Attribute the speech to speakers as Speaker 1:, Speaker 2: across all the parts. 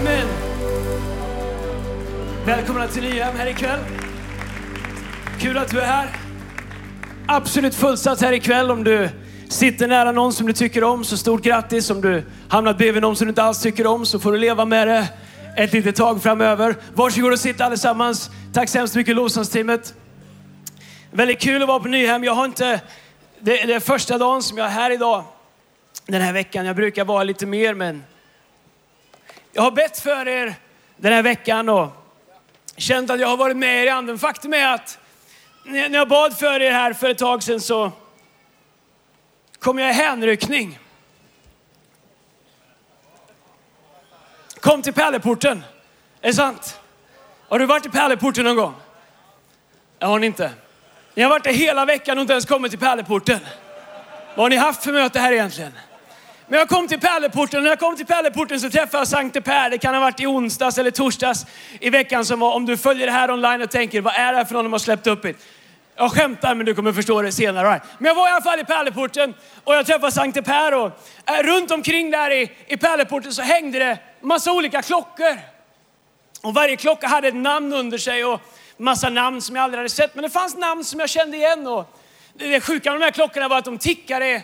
Speaker 1: Amen. Välkomna till Nyhem här ikväll. Kul att du är här. Absolut fullsatt här ikväll. Om du sitter nära någon som du tycker om så stort grattis. Om du hamnat bredvid någon som du inte alls tycker om så får du leva med det ett litet tag framöver. Varsågod och sitt allesammans. Tack så hemskt mycket lovsångsteamet. Väldigt kul att vara på Nyhem. Jag har inte, det är första dagen som jag är här idag. Den här veckan. Jag brukar vara lite mer men jag har bett för er den här veckan och känt att jag har varit med er i anden. Faktum är att när jag bad för er här för ett tag sedan så kom jag i hänryckning. Kom till pärleporten. Är det sant? Har du varit i pärleporten någon gång? Det har ni inte. Ni har varit där hela veckan och inte ens kommit till pärleporten. Vad har ni haft för möte här egentligen? Men jag kom till pärleporten och när jag kom till pärleporten så träffade jag Sankte Per. Det kan ha varit i onsdags eller torsdags i veckan som var. Om du följer det här online och tänker, vad är det här för någon de har släppt upp hit? Jag skämtar men du kommer förstå det senare. Right? Men jag var i alla fall i pärleporten och jag träffade Sankte Per och äh, runt omkring där i, i pärleporten så hängde det massa olika klockor. Och varje klocka hade ett namn under sig och massa namn som jag aldrig hade sett. Men det fanns namn som jag kände igen. Och det sjuka med de här klockorna var att de tickade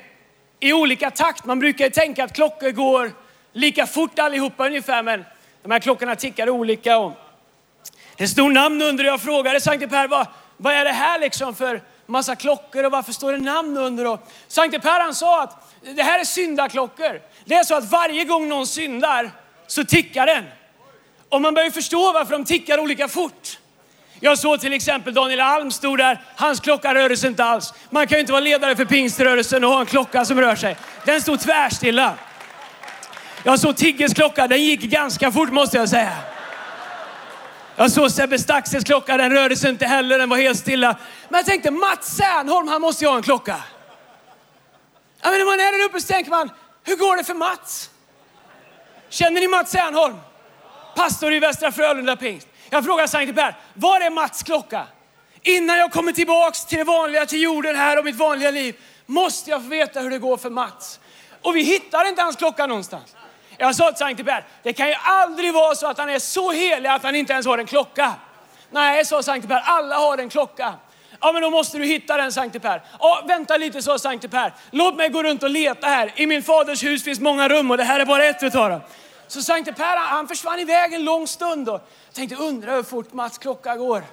Speaker 1: i olika takt. Man brukar ju tänka att klockor går lika fort allihopa ungefär, men de här klockorna tickar olika. Och det stod namn under och jag frågade Sankte Per, vad, vad är det här liksom för massa klockor och varför står det namn under? Och Sankte Per han sa att det här är syndaklockor. Det är så att varje gång någon syndar så tickar den. Och man börjar förstå varför de tickar olika fort. Jag såg till exempel Daniel Alm stod där, hans klocka rörde sig inte alls. Man kan ju inte vara ledare för pingströrelsen och ha en klocka som rör sig. Den stod tvärstilla. Jag såg Tigges klocka, den gick ganska fort måste jag säga. Jag såg Sebbe Staxes klocka, den rörde sig inte heller, den var helt stilla. Men jag tänkte Mats Särnholm, han måste ju ha en klocka. Ja, men när man är där uppe så tänker man, hur går det för Mats? Känner ni Mats Särnholm? Pastor i Västra Frölunda Pingst. Jag frågar Sankte Per, var är Mats klocka? Innan jag kommer tillbaks till det vanliga, till jorden här och mitt vanliga liv, måste jag få veta hur det går för Mats. Och vi hittar inte hans klocka någonstans. Jag sa till Sankte Per, det kan ju aldrig vara så att han är så helig att han inte ens har en klocka. Nej, sa Sankte Per, alla har en klocka. Ja, men då måste du hitta den Sankte Per. Ja, vänta lite, sa Sankte Per. Låt mig gå runt och leta här. I min faders hus finns många rum och det här är bara ett utav dem. Så Sankte Per han försvann iväg en lång stund och tänkte undra hur fort Mats klocka går.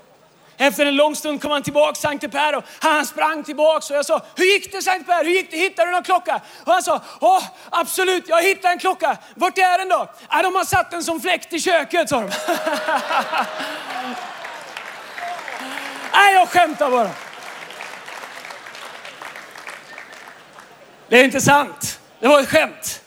Speaker 1: Efter en lång stund kom han tillbaka, Sankte Per, och han sprang tillbaka och jag sa, hur gick det Sankte Per? Hur gick det? Hittade du någon klocka? Och han sa, ja absolut, jag hittade en klocka. Vart är den då? Ja, de har satt den som fläkt i köket, sa de. Nej, jag skämtar bara. Det är inte sant. Det var ett skämt.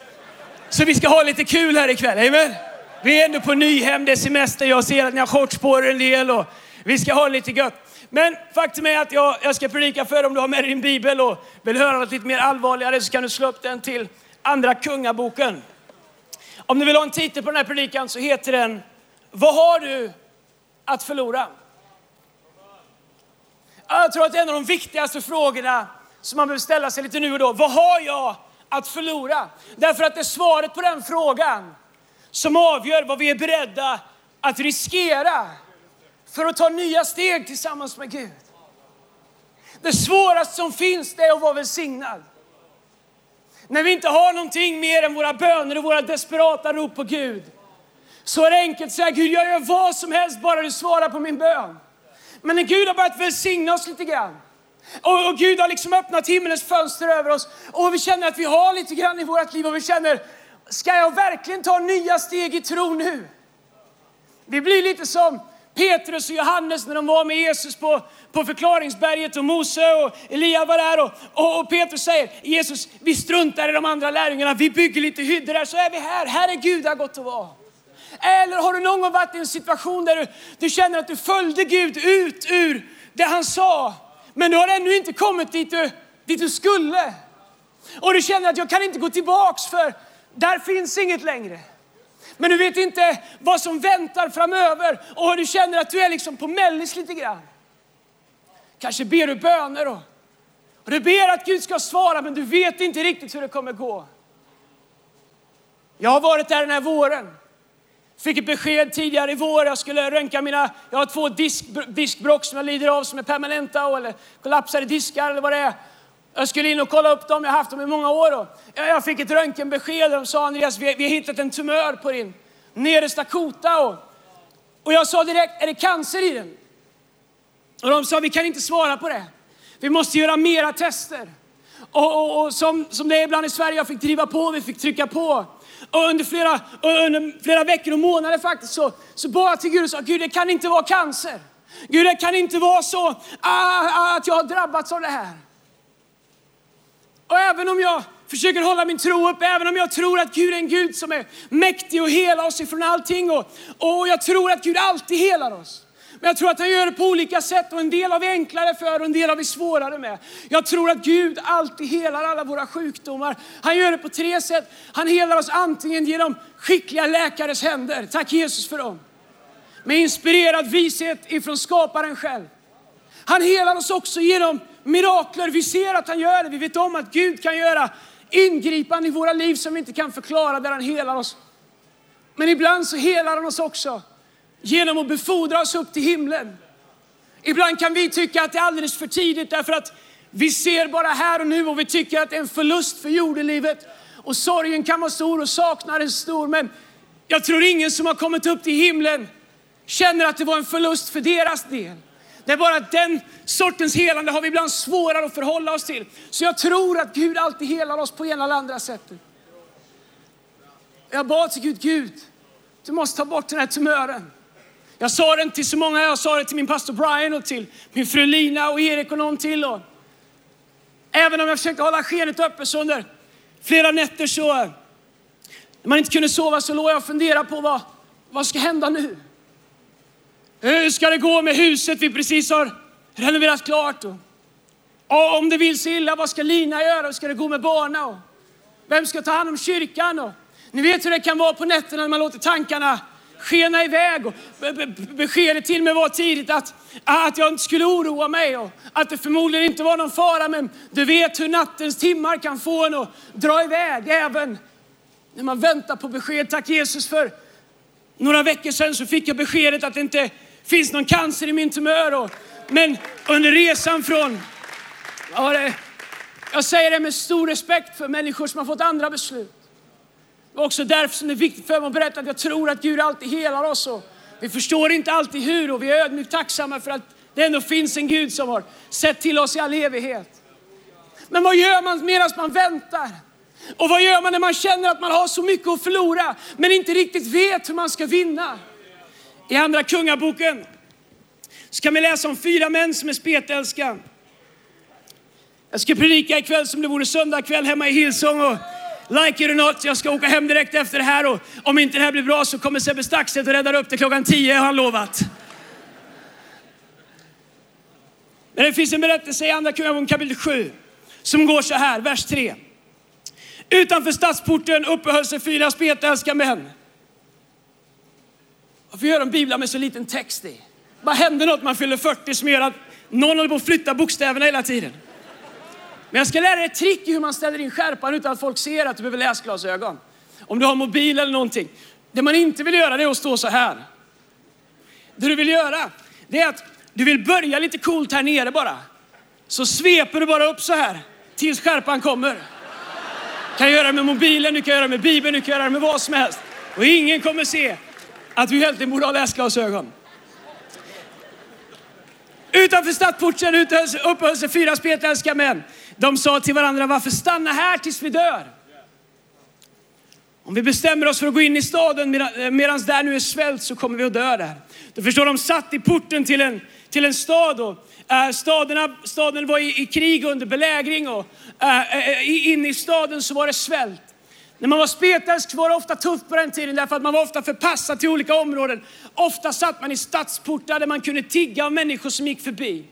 Speaker 1: Så vi ska ha lite kul här ikväll, amen? Vi är ändå på Nyhem, det är semester, jag ser att ni har shorts på er en del och vi ska ha lite gött. Men faktum är att jag, jag ska predika för om du har med dig din bibel och vill höra något lite mer allvarligare så kan du slå upp den till Andra Kungaboken. Om du vill ha en titel på den här predikan så heter den Vad har du att förlora? Jag tror att det är en av de viktigaste frågorna som man behöver ställa sig lite nu och då. Vad har jag att förlora? Därför att det är svaret på den frågan som avgör vad vi är beredda att riskera för att ta nya steg tillsammans med Gud. Det svåraste som finns det är att vara välsignad. När vi inte har någonting mer än våra böner och våra desperata rop på Gud. Så är det enkelt att säga Gud jag gör vad som helst bara du svarar på min bön. Men när Gud har börjat välsigna oss lite grann. Och, och Gud har liksom öppnat himmelens fönster över oss. Och vi känner att vi har lite grann i vårt liv och vi känner, ska jag verkligen ta nya steg i tro nu? Vi blir lite som Petrus och Johannes när de var med Jesus på, på förklaringsberget och Mose och Elia var där och, och, och Petrus säger Jesus vi struntar i de andra lärjungarna, vi bygger lite hyddor här så är vi här, här är Gud har gått att vara. Eller har du någon gång varit i en situation där du, du känner att du följde Gud ut ur det han sa men du har ännu inte kommit dit du, dit du skulle. Och du känner att jag kan inte gå tillbaks för där finns inget längre. Men du vet inte vad som väntar framöver och du känner att du är liksom på mellis lite grann. Kanske ber du böner och, och du ber att Gud ska svara men du vet inte riktigt hur det kommer gå. Jag har varit där den här våren. Fick ett besked tidigare i vår, jag skulle röntga mina, jag har två disk, diskbrock som jag lider av som är permanenta eller kollapsade diskar eller vad det är. Jag skulle in och kolla upp dem, jag har haft dem i många år. Och jag fick ett röntgenbesked, de sa Andreas, vi, vi har hittat en tumör på din nedersta kota. Och, och jag sa direkt, är det cancer i den? Och de sa, vi kan inte svara på det. Vi måste göra mera tester. Och, och, och som, som det är ibland i Sverige, jag fick driva på, vi fick trycka på. Och under flera, under flera veckor och månader faktiskt så, så bad jag till Gud och sa, Gud det kan inte vara cancer. Gud det kan inte vara så ah, ah att jag har drabbats av det här. Och även om jag försöker hålla min tro uppe, även om jag tror att Gud är en Gud som är mäktig och hela oss ifrån allting och, och jag tror att Gud alltid helar oss. Men jag tror att han gör det på olika sätt och en del har vi enklare för och en del har vi svårare med. Jag tror att Gud alltid helar alla våra sjukdomar. Han gör det på tre sätt. Han helar oss antingen genom skickliga läkares händer, tack Jesus för dem. Med inspirerad vishet ifrån skaparen själv. Han helar oss också genom mirakler. Vi ser att han gör det. Vi vet om att Gud kan göra ingripande i våra liv som vi inte kan förklara där han helar oss. Men ibland så helar han oss också genom att befordra oss upp till himlen. Ibland kan vi tycka att det är alldeles för tidigt därför att vi ser bara här och nu och vi tycker att det är en förlust för jordelivet. Och sorgen kan vara stor och saknaden stor. Men jag tror ingen som har kommit upp till himlen känner att det var en förlust för deras del. Det är bara att den sortens helande har vi ibland svårare att förhålla oss till. Så jag tror att Gud alltid helar oss på ena eller andra sättet. Jag bad till Gud, Gud, du måste ta bort den här tumören. Jag sa den till så många, jag sa det till min pastor Brian och till min fru Lina och Erik och någon till. Och även om jag försökte hålla skenet uppe så under flera nätter så, när man inte kunde sova så låg jag och funderade på vad, vad ska hända nu? Hur ska det gå med huset vi precis har renoverat klart? Och, och om det vill sig illa, vad ska Lina göra? Hur ska det gå med barnen? Och vem ska ta hand om kyrkan? Och, ni vet hur det kan vara på nätterna när man låter tankarna skena iväg. Och beskedet till mig var tidigt att, att jag inte skulle oroa mig och att det förmodligen inte var någon fara. Men du vet hur nattens timmar kan få en att dra iväg även när man väntar på besked. Tack Jesus för några veckor sedan så fick jag beskedet att det inte finns någon cancer i min tumör. Och, men under resan från, ja, det, jag säger det med stor respekt för människor som har fått andra beslut. Det var också därför som det är viktigt för mig att berätta att jag tror att Gud alltid helar oss. Och vi förstår inte alltid hur och vi är ödmjukt tacksamma för att det ändå finns en Gud som har sett till oss i all evighet. Men vad gör man medan man väntar? Och vad gör man när man känner att man har så mycket att förlora men inte riktigt vet hur man ska vinna? I andra kungaboken så kan vi läsa om fyra män som är spetälska. Jag ska predika ikväll som det vore söndag kväll hemma i Hillsong. Och like it or not, jag ska åka hem direkt efter det här och om inte det här blir bra så kommer Sebbe Staxet och räddar upp det klockan 10 har han lovat. Men det finns en berättelse i Andra Kungaboken kapitel 7 som går så här, vers 3. Utanför stadsporten uppehöll sig fyra spetälska män. Varför gör de biblar med så liten text i? Vad händer något man fyller 40 som gör att någon håller på att flytta bokstäverna hela tiden? Men jag ska lära dig ett trick i hur man ställer in skärpan utan att folk ser att du behöver läsglasögon. Om du har mobil eller någonting. Det man inte vill göra det är att stå så här. Det du vill göra det är att du vill börja lite coolt här nere bara. Så sveper du bara upp så här tills skärpan kommer. Du kan göra det med mobilen, du kan göra det med bibeln, du kan göra det med vad som helst. Och ingen kommer se att du egentligen borde ha läsglasögon. Utanför stadsporten uppehöll sig fyra spetälska män. De sa till varandra, varför stanna här tills vi dör? Om vi bestämmer oss för att gå in i staden eh, medan där nu är svält så kommer vi att dö där. Du förstår, de satt i porten till en, till en stad och eh, äh, staden, staden var i, i, krig under belägring och äh, inne i staden så var det svält. När man var spetälsk var det ofta tufft på den tiden därför att man var ofta förpassad till olika områden. Ofta satt man i stadsportar där man kunde tigga av människor som gick förbi.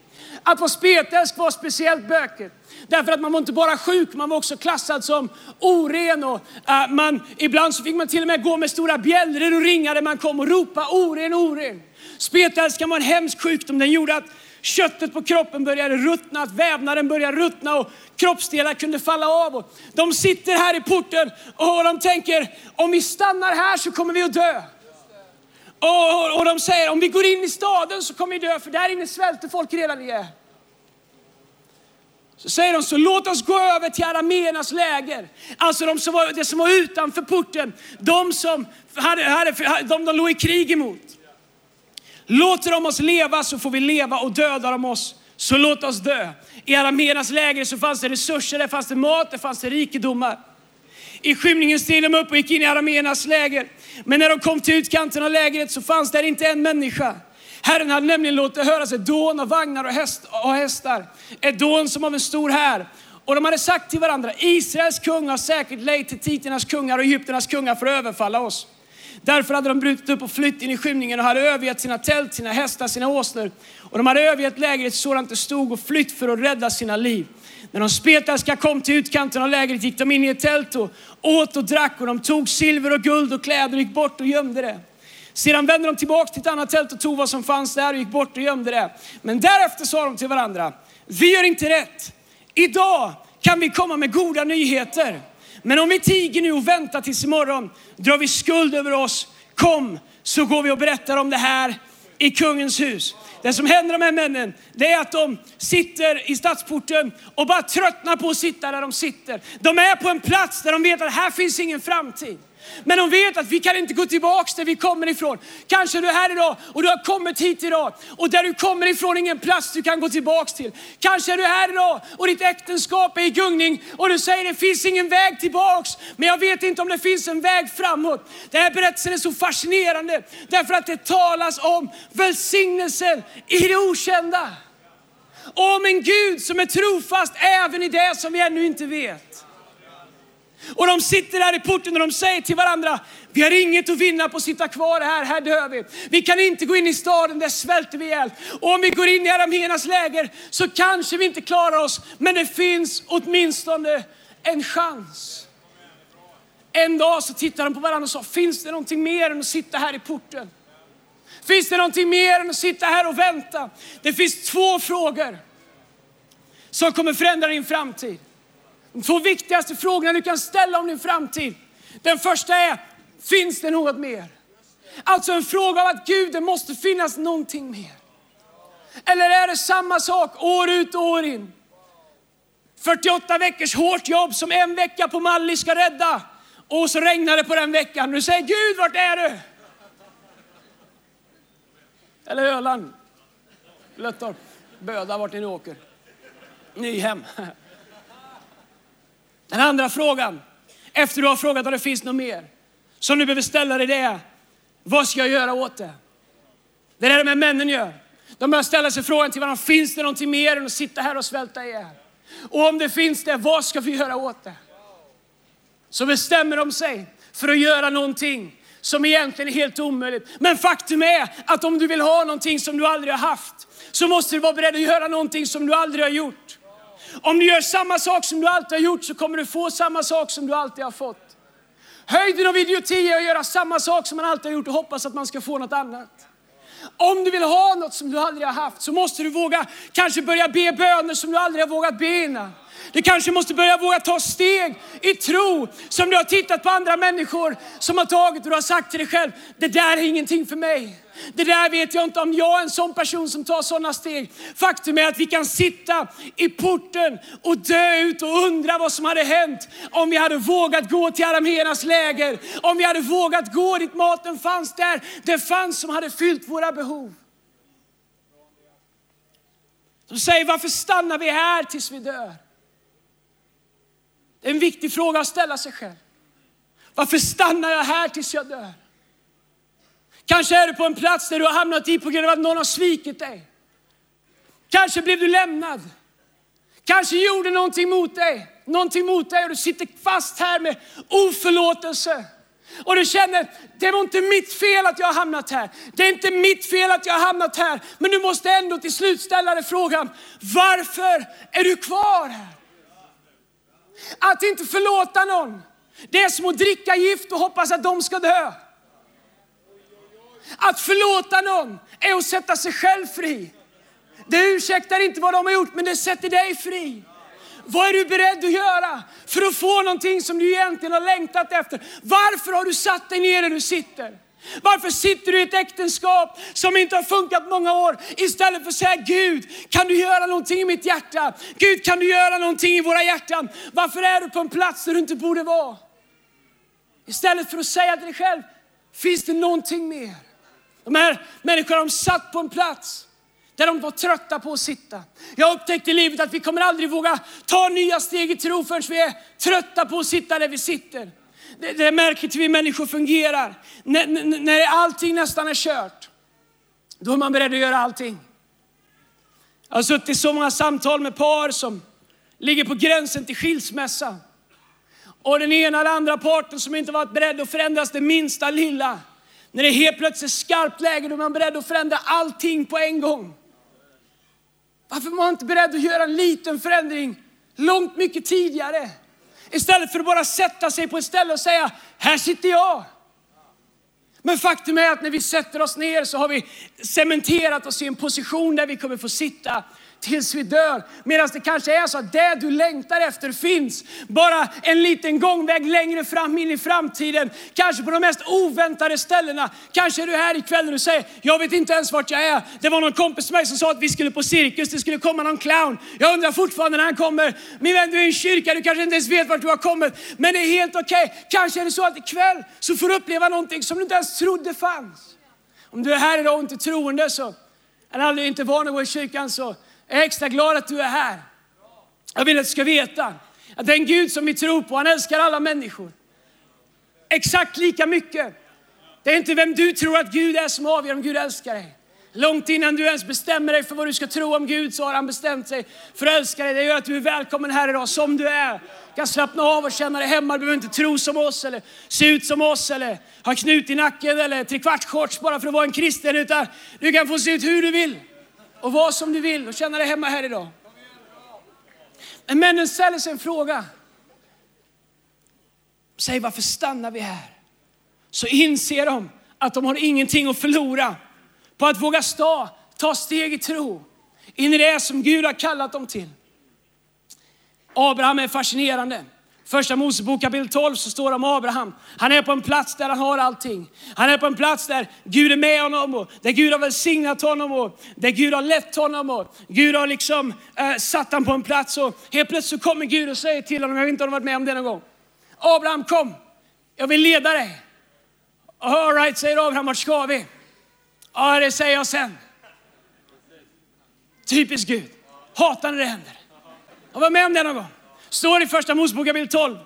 Speaker 1: Att vara spetälsk var speciellt bökigt. Därför att man var inte bara sjuk, man var också klassad som oren. Och, uh, man, ibland så fick man till och med gå med stora bjällror och ringa där man kom och ropa oren, oren. Spetälskan var en hemsk sjukdom. Den gjorde att köttet på kroppen började ruttna, att vävnaden började ruttna och kroppsdelar kunde falla av. Och de sitter här i porten och de tänker, om vi stannar här så kommer vi att dö. Och, och de säger om vi går in i staden så kommer vi dö för där inne svälter folk redan ihjäl. Så säger de så låt oss gå över till arameernas läger. Alltså de som var, de som var utanför porten. De som hade, hade, de, de låg i krig emot. Låter de oss leva så får vi leva och dödar de oss så låt oss dö. I arameernas läger så fanns det resurser, det fanns det mat, det fanns det rikedomar. I skymningen steg de upp och gick in i arameernas läger. Men när de kom till utkanten av lägret så fanns där inte en människa. Herren hade nämligen låtit höras ett dån av vagnar och, häst, och hästar. Ett dån som av en stor här. Och de hade sagt till varandra, Israels kung har säkert lejt till titernas kungar och Egypternas kungar för att överfalla oss. Därför hade de brutit upp och flytt in i skymningen och hade övergett sina tält, sina hästar, sina åsnor. Och de hade övergett lägret sådant det stod och flytt för att rädda sina liv. När de spetälska kom till utkanten av lägret gick de in i ett tält och åt och drack och de tog silver och guld och kläder och gick bort och gömde det. Sedan vände de tillbaka till ett annat tält och tog vad som fanns där och gick bort och gömde det. Men därefter sa de till varandra, vi gör inte rätt. Idag kan vi komma med goda nyheter. Men om vi tiger nu och väntar tills imorgon drar vi skuld över oss. Kom så går vi och berättar om det här i kungens hus. Det som händer de här männen, det är att de sitter i stadsporten och bara tröttnar på att sitta där de sitter. De är på en plats där de vet att här finns ingen framtid. Men de vet att vi kan inte gå tillbaks där vi kommer ifrån. Kanske du är här idag och du har kommit hit idag och där du kommer ifrån är ingen plats du kan gå tillbaks till. Kanske är du här idag och ditt äktenskap är i gungning och du säger det finns ingen väg tillbaks. Men jag vet inte om det finns en väg framåt. Den här berättelsen är så fascinerande därför att det talas om välsignelsen i det okända. Om en Gud som är trofast även i det som vi ännu inte vet. Och de sitter där i porten och de säger till varandra, vi har inget att vinna på att sitta kvar här, här dör vi. Vi kan inte gå in i staden, där svälter vi ihjäl. Och om vi går in i arameernas läger så kanske vi inte klarar oss, men det finns åtminstone en chans. En dag så tittade de på varandra och sa, finns det någonting mer än att sitta här i porten? Finns det någonting mer än att sitta här och vänta? Det finns två frågor som kommer förändra din framtid. De två viktigaste frågorna du kan ställa om din framtid. Den första är, finns det något mer? Alltså en fråga av att Gud, det måste finnas någonting mer. Eller är det samma sak år ut och år in? 48 veckors hårt jobb som en vecka på Malli ska rädda. Och så regnar det på den veckan. Du säger Gud, vart är du? Eller Öland, Löttorp, Böda, vart ni åker. Nyhem. Den andra frågan, efter du har frågat om det finns något mer, som du behöver ställa dig det är, vad ska jag göra åt det? Det är det de här männen gör. De börjar ställa sig frågan till varandra, finns det någonting mer än att sitta här och svälta ihjäl? Och om det finns det, vad ska vi göra åt det? Så bestämmer de sig för att göra någonting som egentligen är helt omöjligt. Men faktum är att om du vill ha någonting som du aldrig har haft, så måste du vara beredd att göra någonting som du aldrig har gjort. Om du gör samma sak som du alltid har gjort så kommer du få samma sak som du alltid har fått. Höjden av idioti är att göra samma sak som man alltid har gjort och hoppas att man ska få något annat. Om du vill ha något som du aldrig har haft så måste du våga kanske börja be böner som du aldrig har vågat be innan. Du kanske måste börja våga ta steg i tro som du har tittat på andra människor som har tagit och du har sagt till dig själv, det där är ingenting för mig. Det där vet jag inte om jag är en sån person som tar sådana steg. Faktum är att vi kan sitta i porten och dö ut och undra vad som hade hänt om vi hade vågat gå till arameernas läger. Om vi hade vågat gå dit maten fanns där. Det fanns som hade fyllt våra behov. De säger, varför stannar vi här tills vi dör? Det är en viktig fråga att ställa sig själv. Varför stannar jag här tills jag dör? Kanske är du på en plats där du har hamnat i på grund av att någon har svikit dig. Kanske blev du lämnad. Kanske gjorde någonting mot dig, någonting mot dig och du sitter fast här med oförlåtelse. Och du känner, det var inte mitt fel att jag har hamnat här. Det är inte mitt fel att jag har hamnat här. Men du måste ändå till slut ställa dig frågan, varför är du kvar här? Att inte förlåta någon, det är som att dricka gift och hoppas att de ska dö. Att förlåta någon är att sätta sig själv fri. Det ursäktar inte vad de har gjort, men det sätter dig fri. Vad är du beredd att göra för att få någonting som du egentligen har längtat efter? Varför har du satt dig ner där du sitter? Varför sitter du i ett äktenskap som inte har funkat många år istället för att säga Gud, kan du göra någonting i mitt hjärta? Gud, kan du göra någonting i våra hjärtan? Varför är du på en plats där du inte borde vara? Istället för att säga till dig själv, finns det någonting mer? De här människorna de satt på en plats där de var trötta på att sitta. Jag upptäckte i livet att vi kommer aldrig våga ta nya steg i tro förrän vi är trötta på att sitta där vi sitter. Det, det märker vi människor fungerar. När, när allting nästan är kört, då är man beredd att göra allting. Jag har suttit i så många samtal med par som ligger på gränsen till skilsmässa. Och den ena eller andra parten som inte varit beredd att förändras det minsta lilla. När det är helt plötsligt är skarpt läge, då är man beredd att förändra allting på en gång. Varför var man inte beredd att göra en liten förändring långt mycket tidigare? Istället för att bara sätta sig på ett ställe och säga, här sitter jag. Men faktum är att när vi sätter oss ner så har vi cementerat oss i en position där vi kommer få sitta tills vi dör. Medan det kanske är så att det du längtar efter finns bara en liten gångväg längre fram in i framtiden. Kanske på de mest oväntade ställena. Kanske är du här ikväll och du säger, jag vet inte ens vart jag är. Det var någon kompis till mig som sa att vi skulle på cirkus, det skulle komma någon clown. Jag undrar fortfarande när han kommer. Min vän, du är i en kyrka, du kanske inte ens vet vart du har kommit. Men det är helt okej. Okay. Kanske är det så att ikväll så får du uppleva någonting som du inte ens trodde fanns. Om du är här idag och inte troende så, eller aldrig inte van att gå i kyrkan så jag är extra glad att du är här. Jag vill att du ska veta att den Gud som vi tror på, han älskar alla människor. Exakt lika mycket. Det är inte vem du tror att Gud är som avgör om Gud älskar dig. Långt innan du ens bestämmer dig för vad du ska tro om Gud så har han bestämt sig för att älska dig. Det gör att du är välkommen här idag som du är. Du kan slappna av och känna dig hemma. Du behöver inte tro som oss eller se ut som oss eller ha knut i nacken eller trekvartsshorts bara för att vara en kristen. Utan du kan få se ut hur du vill och var som du vill och känna dig hemma här idag. Men männen ställer sig en fråga. Säg varför stannar vi här? Så inser de att de har ingenting att förlora på att våga stå, ta steg i tro in i det som Gud har kallat dem till. Abraham är fascinerande. Första Mosebok kapitel 12 så står det om Abraham. Han är på en plats där han har allting. Han är på en plats där Gud är med honom och där Gud har välsignat honom och där Gud har lett honom och Gud har liksom eh, satt honom på en plats och helt plötsligt så kommer Gud och säger till honom, jag vet inte om du varit med om det någon gång. Abraham kom, jag vill leda dig. All right, säger Abraham, vart ska vi? Ja, det säger jag sen. Typiskt Gud. Hatar när det händer. Har du varit med om det någon gång? Står i första Mosebok kapitel 12,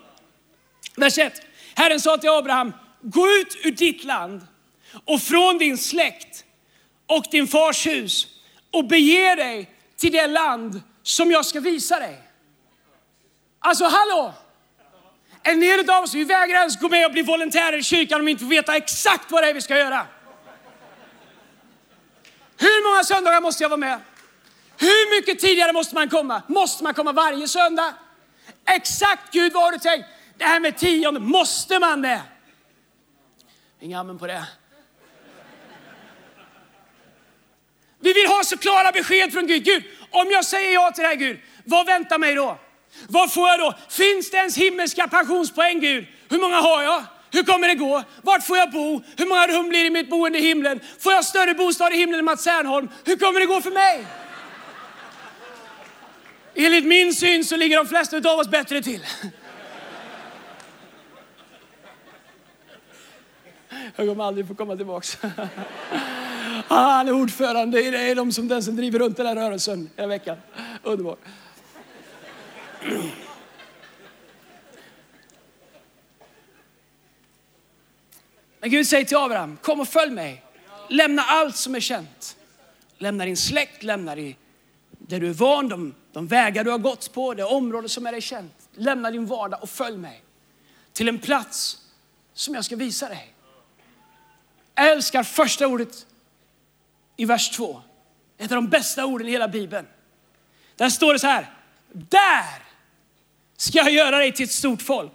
Speaker 1: vers 1. Herren sa till Abraham, gå ut ur ditt land och från din släkt och din fars hus och bege dig till det land som jag ska visa dig. Alltså hallå! En del av oss vi vägrar ens gå med och bli volontärer i kyrkan om vi inte får veta exakt vad det är vi ska göra. Hur många söndagar måste jag vara med? Hur mycket tidigare måste man komma? Måste man komma varje söndag? Exakt Gud, vad har du tänkt? Det här med tionde, måste man det? Inga amen på det. Vi vill ha så klara besked från Gud. Gud, om jag säger ja till det här Gud, vad väntar mig då? Vad får jag då? Finns det ens himmelska pensionspoäng Gud? Hur många har jag? Hur kommer det gå? Vart får jag bo? Hur många rum blir det i mitt boende i himlen? Får jag större bostad i himlen än Mats Särnholm? Hur kommer det gå för mig? Enligt min syn så ligger de flesta av oss bättre till. Jag kommer aldrig få komma tillbaks. Han är ordförande i det, de som den som driver runt den här rörelsen hela veckan. Underbart. Men Gud säger till Abraham, kom och följ mig. Lämna allt som är känt. Lämna din släkt, lämna dig där du är van, de, de vägar du har gått på, det område som är dig känt. Lämna din vardag och följ mig till en plats som jag ska visa dig. Jag älskar första ordet i vers 2. Ett av de bästa orden i hela Bibeln. Där står det så här. Där ska jag göra dig till ett stort folk.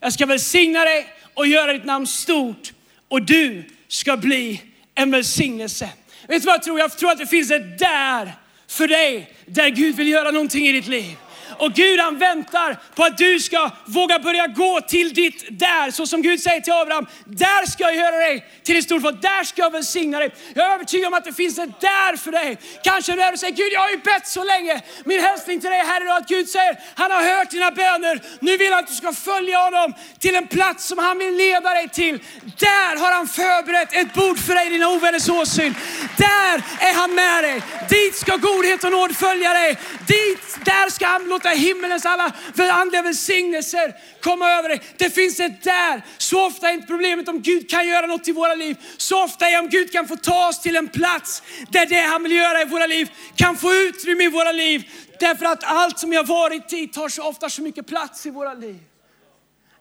Speaker 1: Jag ska välsigna dig och göra ditt namn stort och du ska bli en välsignelse. Vet du vad jag tror? Jag tror att det finns ett där för dig där Gud vill göra någonting i ditt liv. Och Gud han väntar på att du ska våga börja gå till ditt där. Så som Gud säger till Abraham, där ska jag göra dig till ett stort folk. Där ska jag välsigna dig. Jag är övertygad om att det finns ett där för dig. Kanske du är och säger, Gud jag har ju bett så länge. Min hälsning till dig här idag att Gud säger, han har hört dina böner. Nu vill han att du ska följa honom till en plats som han vill leda dig till. Där har han förberett ett bord för dig, i dina ovänners åsyn. Där är han med dig. Dit ska godhet och nåd följa dig. Dit, där ska han låta himmelens alla andliga välsignelser komma över dig. Det finns ett där. Så ofta är inte problemet om Gud kan göra något i våra liv. Så ofta är om Gud kan få ta oss till en plats där det han vill göra i våra liv kan få utrymme i våra liv. Därför att allt som jag varit i tar så ofta så mycket plats i våra liv.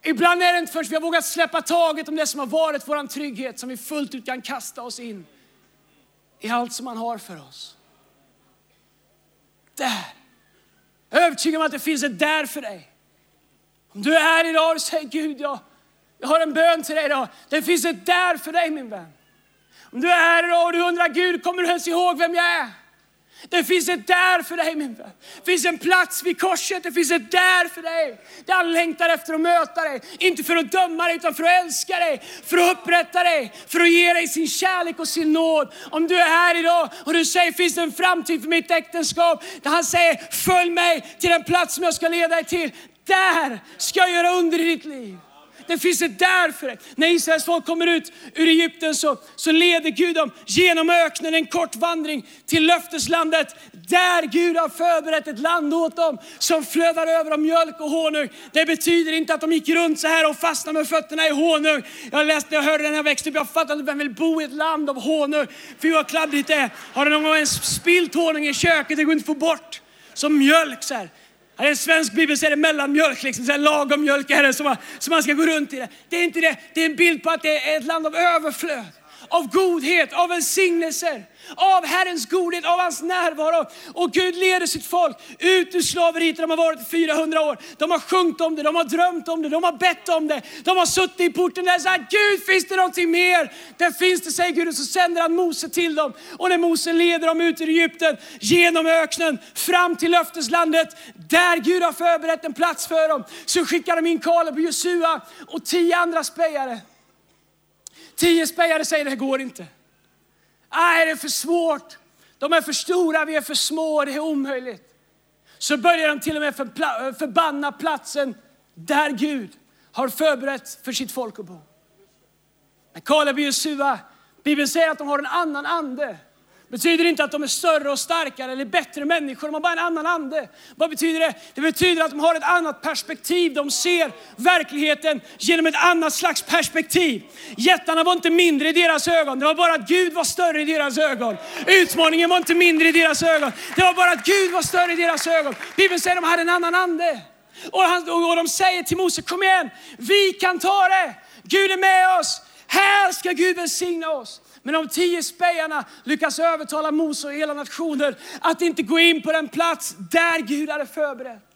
Speaker 1: Ibland är det inte förrän vi har vågat släppa taget om det som har varit vår trygghet som vi fullt ut kan kasta oss in i allt som han har för oss. Där. Jag är övertygad om att det finns ett där för dig. Om du är här idag och säger Gud, jag, jag har en bön till dig idag. Det finns ett där för dig min vän. Om du är här idag och du undrar Gud, kommer du ens ihåg vem jag är? Det finns ett där för dig min vän. Det finns en plats vid korset, det finns ett där för dig. Där han längtar efter att möta dig. Inte för att döma dig utan för att älska dig, för att upprätta dig, för att ge dig sin kärlek och sin nåd. Om du är här idag och du säger, finns det en framtid för mitt äktenskap? Där han säger, följ mig till den plats som jag ska leda dig till. Där ska jag göra under i ditt liv. Det finns ett där för dig. När Israels folk kommer ut ur Egypten så, så leder Gud dem genom öknen en kort vandring till löfteslandet. Där Gud har förberett ett land åt dem som flödar över av mjölk och honung. Det betyder inte att de gick runt så här och fastnade med fötterna i honung. Jag läste, jag hörde det när jag växte upp, jag fattade inte vem vill bo i ett land av honung. Fy vad kladdigt det är. Har du någon gång ens spillt honung i köket? Det går inte att få bort. Som mjölk så här. I en svensk bibel så är det mellanmjölk, liksom, så här lagom mjölk är det som man, som man ska gå runt i. Det. det är inte det, det är en bild på att det är ett land av överflöd, av godhet, av välsignelser av Herrens godhet, av hans närvaro. Och Gud leder sitt folk ut ur slaveriet där de har varit i 400 år. De har sjungit om det, de har drömt om det, de har bett om det. De har suttit i porten där och sagt, Gud finns det någonting mer? Där finns det, säger Gud. Och så sänder han Mose till dem. Och när Mose leder dem ut ur Egypten, genom öknen, fram till löfteslandet, där Gud har förberett en plats för dem, så skickar de in Kaleb och Josua och tio andra spejare. Tio spejare säger, det går inte. Nej, det är för svårt. De är för stora, vi är för små, det är omöjligt. Så börjar de till och med förbanna platsen där Gud har förberett för sitt folk att bo. Men Kaleb och Josua, Bibeln säger att de har en annan ande betyder inte att de är större och starkare eller bättre människor. De har bara en annan ande. Vad betyder det? Det betyder att de har ett annat perspektiv. De ser verkligheten genom ett annat slags perspektiv. Jättarna var inte mindre i deras ögon. Det var bara att Gud var större i deras ögon. Utmaningen var inte mindre i deras ögon. Det var bara att Gud var större i deras ögon. Bibeln säger att de hade en annan ande. Och, han, och de säger till Mose, kom igen, vi kan ta det. Gud är med oss. Här ska Gud välsigna oss. Men de tio spejarna lyckas övertala Mose och hela nationen att inte gå in på den plats där Gud hade förberett.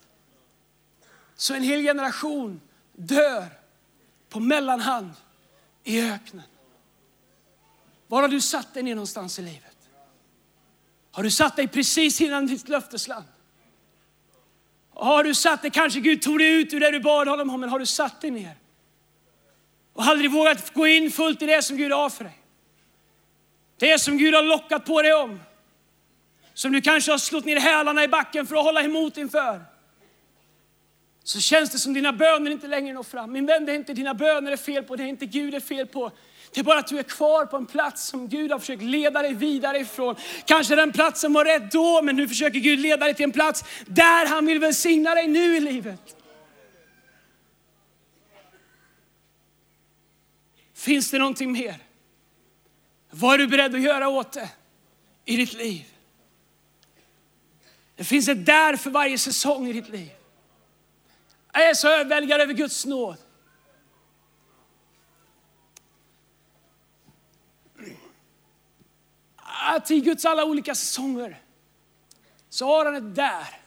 Speaker 1: Så en hel generation dör på mellanhand i öknen. Var har du satt dig ner någonstans i livet? Har du satt dig precis innan ditt löftesland? Har du satt dig, kanske Gud tog dig ut ur det du bad honom om, men har du satt dig ner? Och aldrig vågat gå in fullt i det som Gud har för dig? Det som Gud har lockat på dig om. Som du kanske har slått ner hälarna i backen för att hålla emot inför. Så känns det som dina böner inte längre når fram. Min vän, det är inte dina böner det är fel på, det är inte Gud det är fel på. Det är bara att du är kvar på en plats som Gud har försökt leda dig vidare ifrån. Kanske den platsen var rätt då, men nu försöker Gud leda dig till en plats där han vill välsigna dig nu i livet. Finns det någonting mer? Vad är du beredd att göra åt det i ditt liv? Det finns ett där för varje säsong i ditt liv. Jag är så överväldigad över Guds nåd. Att i Guds alla olika säsonger så har han ett där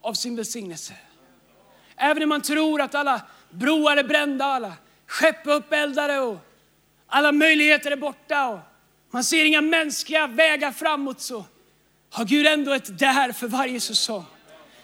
Speaker 1: av sin välsignelse. Även om man tror att alla broar är brända, alla skepp är uppeldade och alla möjligheter är borta och man ser inga mänskliga vägar framåt så har Gud ändå ett där för varje säsong.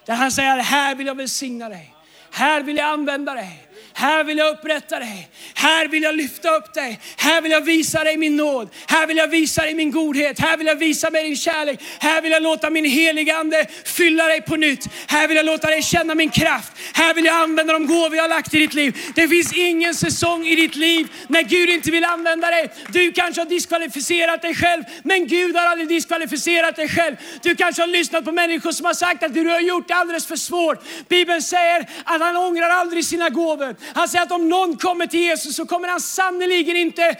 Speaker 1: Där han säger, här vill jag välsigna dig. Här vill jag använda dig. Här vill jag upprätta dig. Här vill jag lyfta upp dig. Här vill jag visa dig min nåd. Här vill jag visa dig min godhet. Här vill jag visa mig din kärlek. Här vill jag låta min heliga Ande fylla dig på nytt. Här vill jag låta dig känna min kraft. Här vill jag använda de gåvor jag har lagt i ditt liv. Det finns ingen säsong i ditt liv när Gud inte vill använda dig. Du kanske har diskvalificerat dig själv, men Gud har aldrig diskvalificerat dig själv. Du kanske har lyssnat på människor som har sagt att du har gjort det alldeles för svårt. Bibeln säger att han ångrar aldrig sina gåvor. Han säger att om någon kommer till Jesus så kommer han sannerligen inte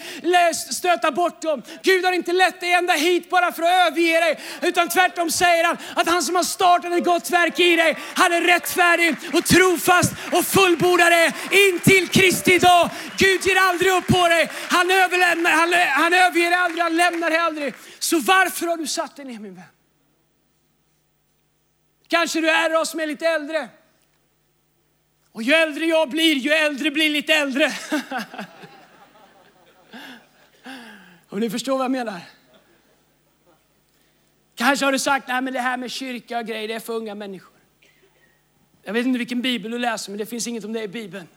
Speaker 1: stöta bort dem. Gud har inte lett dig ända hit bara för att överge dig, utan tvärtom säger han att han som har startat ett gott verk i dig, han är rättfärdig och trofast och fullbordar det in till Kristi dag. Gud ger aldrig upp på dig. Han, överlämnar, han, han överger dig aldrig, han lämnar dig aldrig. Så varför har du satt dig ner min vän? Kanske du är oss som är lite äldre. Och ju äldre jag blir, ju äldre blir lite äldre. Om ni förstår vad jag menar. Kanske har du sagt, nej men det här med kyrka och grejer, det är för unga människor. Jag vet inte vilken bibel du läser, men det finns inget om det i bibeln.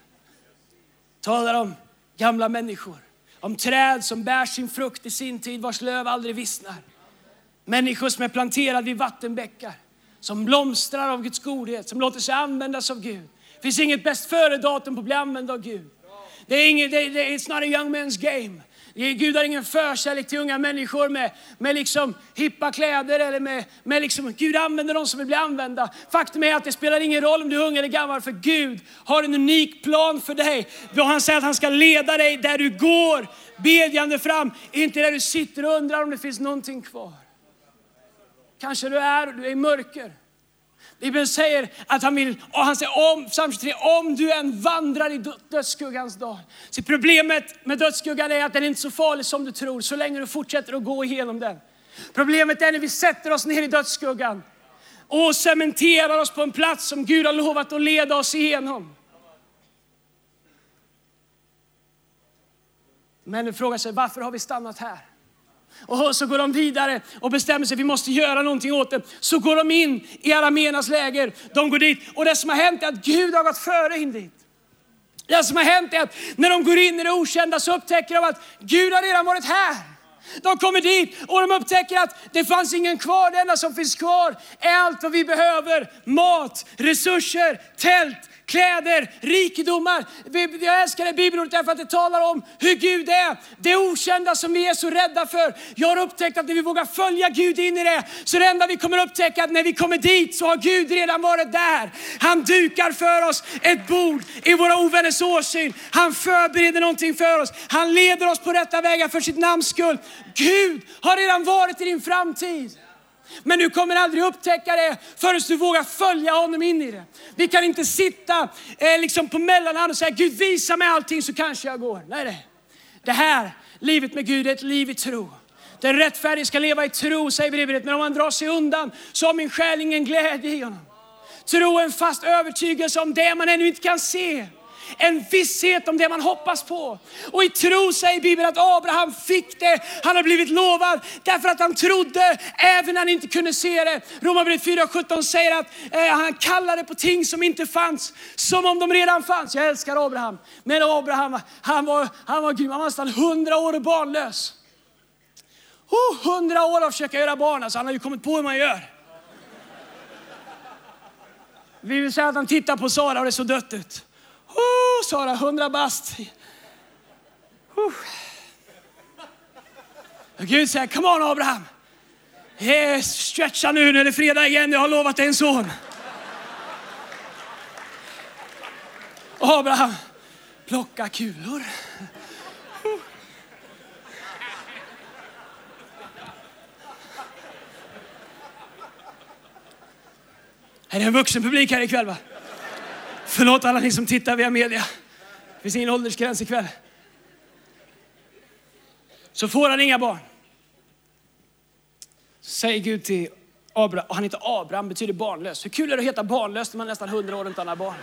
Speaker 1: Talar om gamla människor, om träd som bär sin frukt i sin tid, vars löv aldrig vissnar. Människor som är planterade vid vattenbäckar, som blomstrar av Guds godhet, som låter sig användas av Gud. Det finns inget bäst före-datum på att bli använd av Gud. Det är inget, det, det, it's not a young man's game. Gud har ingen förkärlek till unga människor med, med liksom hippa kläder. Eller med, med liksom, Gud använder dem som vill bli använda. Faktum är att det spelar ingen roll om du är ung eller gammal, för Gud har en unik plan för dig. Han säger att han ska leda dig där du går, bedjande fram, inte där du sitter och undrar om det finns någonting kvar. Kanske du är, du är i mörker. Bibeln säger att han vill, och han säger om, psalm 23, om du än vandrar i dödsskuggans dal. Så problemet med dödsskuggan är att den är inte så farlig som du tror, så länge du fortsätter att gå igenom den. Problemet är när vi sätter oss ner i dödsskuggan och cementerar oss på en plats som Gud har lovat att leda oss igenom. Men frågar sig, varför har vi stannat här? Och så går de vidare och bestämmer sig, vi måste göra någonting åt det. Så går de in i Aramenas läger. De går dit och det som har hänt är att Gud har gått före in dit. Det som har hänt är att när de går in i det okända så upptäcker de att Gud har redan varit här. De kommer dit och de upptäcker att det fanns ingen kvar. Det enda som finns kvar är allt vad vi behöver. Mat, resurser, tält, kläder, rikedomar. Jag älskar det bibelordet därför att det talar om hur Gud är. Det okända som vi är så rädda för. Jag har upptäckt att när vi vågar följa Gud in i det, så det enda vi kommer upptäcka att när vi kommer dit så har Gud redan varit där. Han dukar för oss ett bord i våra ovänners åsyn. Han förbereder någonting för oss. Han leder oss på rätta vägar för sitt namns skull. Gud har redan varit i din framtid. Men du kommer aldrig upptäcka det förrän du vågar följa honom in i det. Vi kan inte sitta eh, liksom på mellanhand och säga Gud visa mig allting så kanske jag går. Nej, nej. Det här livet med Gud är ett liv i tro. Den rättfärdige ska leva i tro, säger brevet. Men om han drar sig undan så har min själ ingen glädje i honom. Tro är en fast övertygelse om det man ännu inte kan se. En visshet om det man hoppas på. Och i tro säger Bibeln att Abraham fick det han har blivit lovad därför att han trodde även när han inte kunde se det. Romarbrevet 4.17 säger att eh, han kallade på ting som inte fanns som om de redan fanns. Jag älskar Abraham. Men Abraham han var, han var grym. Han var nästan 100 år barnlös. Oh, 100 år av att försöka göra barn. Alltså, han har ju kommit på hur man gör. Vi vill säga att han tittar på Sara och det såg dött ut. Oh, Sara, hundra bast. Oh. Gud säger, come on Abraham. Yes, stretcha nu, nu är det fredag igen, jag har lovat dig en son. Abraham, plocka kulor. Är det en vuxen publik här ikväll? Va? Förlåt alla ni som tittar via media. Det finns ingen åldersgräns ikväll. Så får han inga barn. Så säger Gud till Abraham, och han heter Abraham, betyder barnlös. Hur kul är det att heta barnlös när man är nästan hundra år och inte har några barn?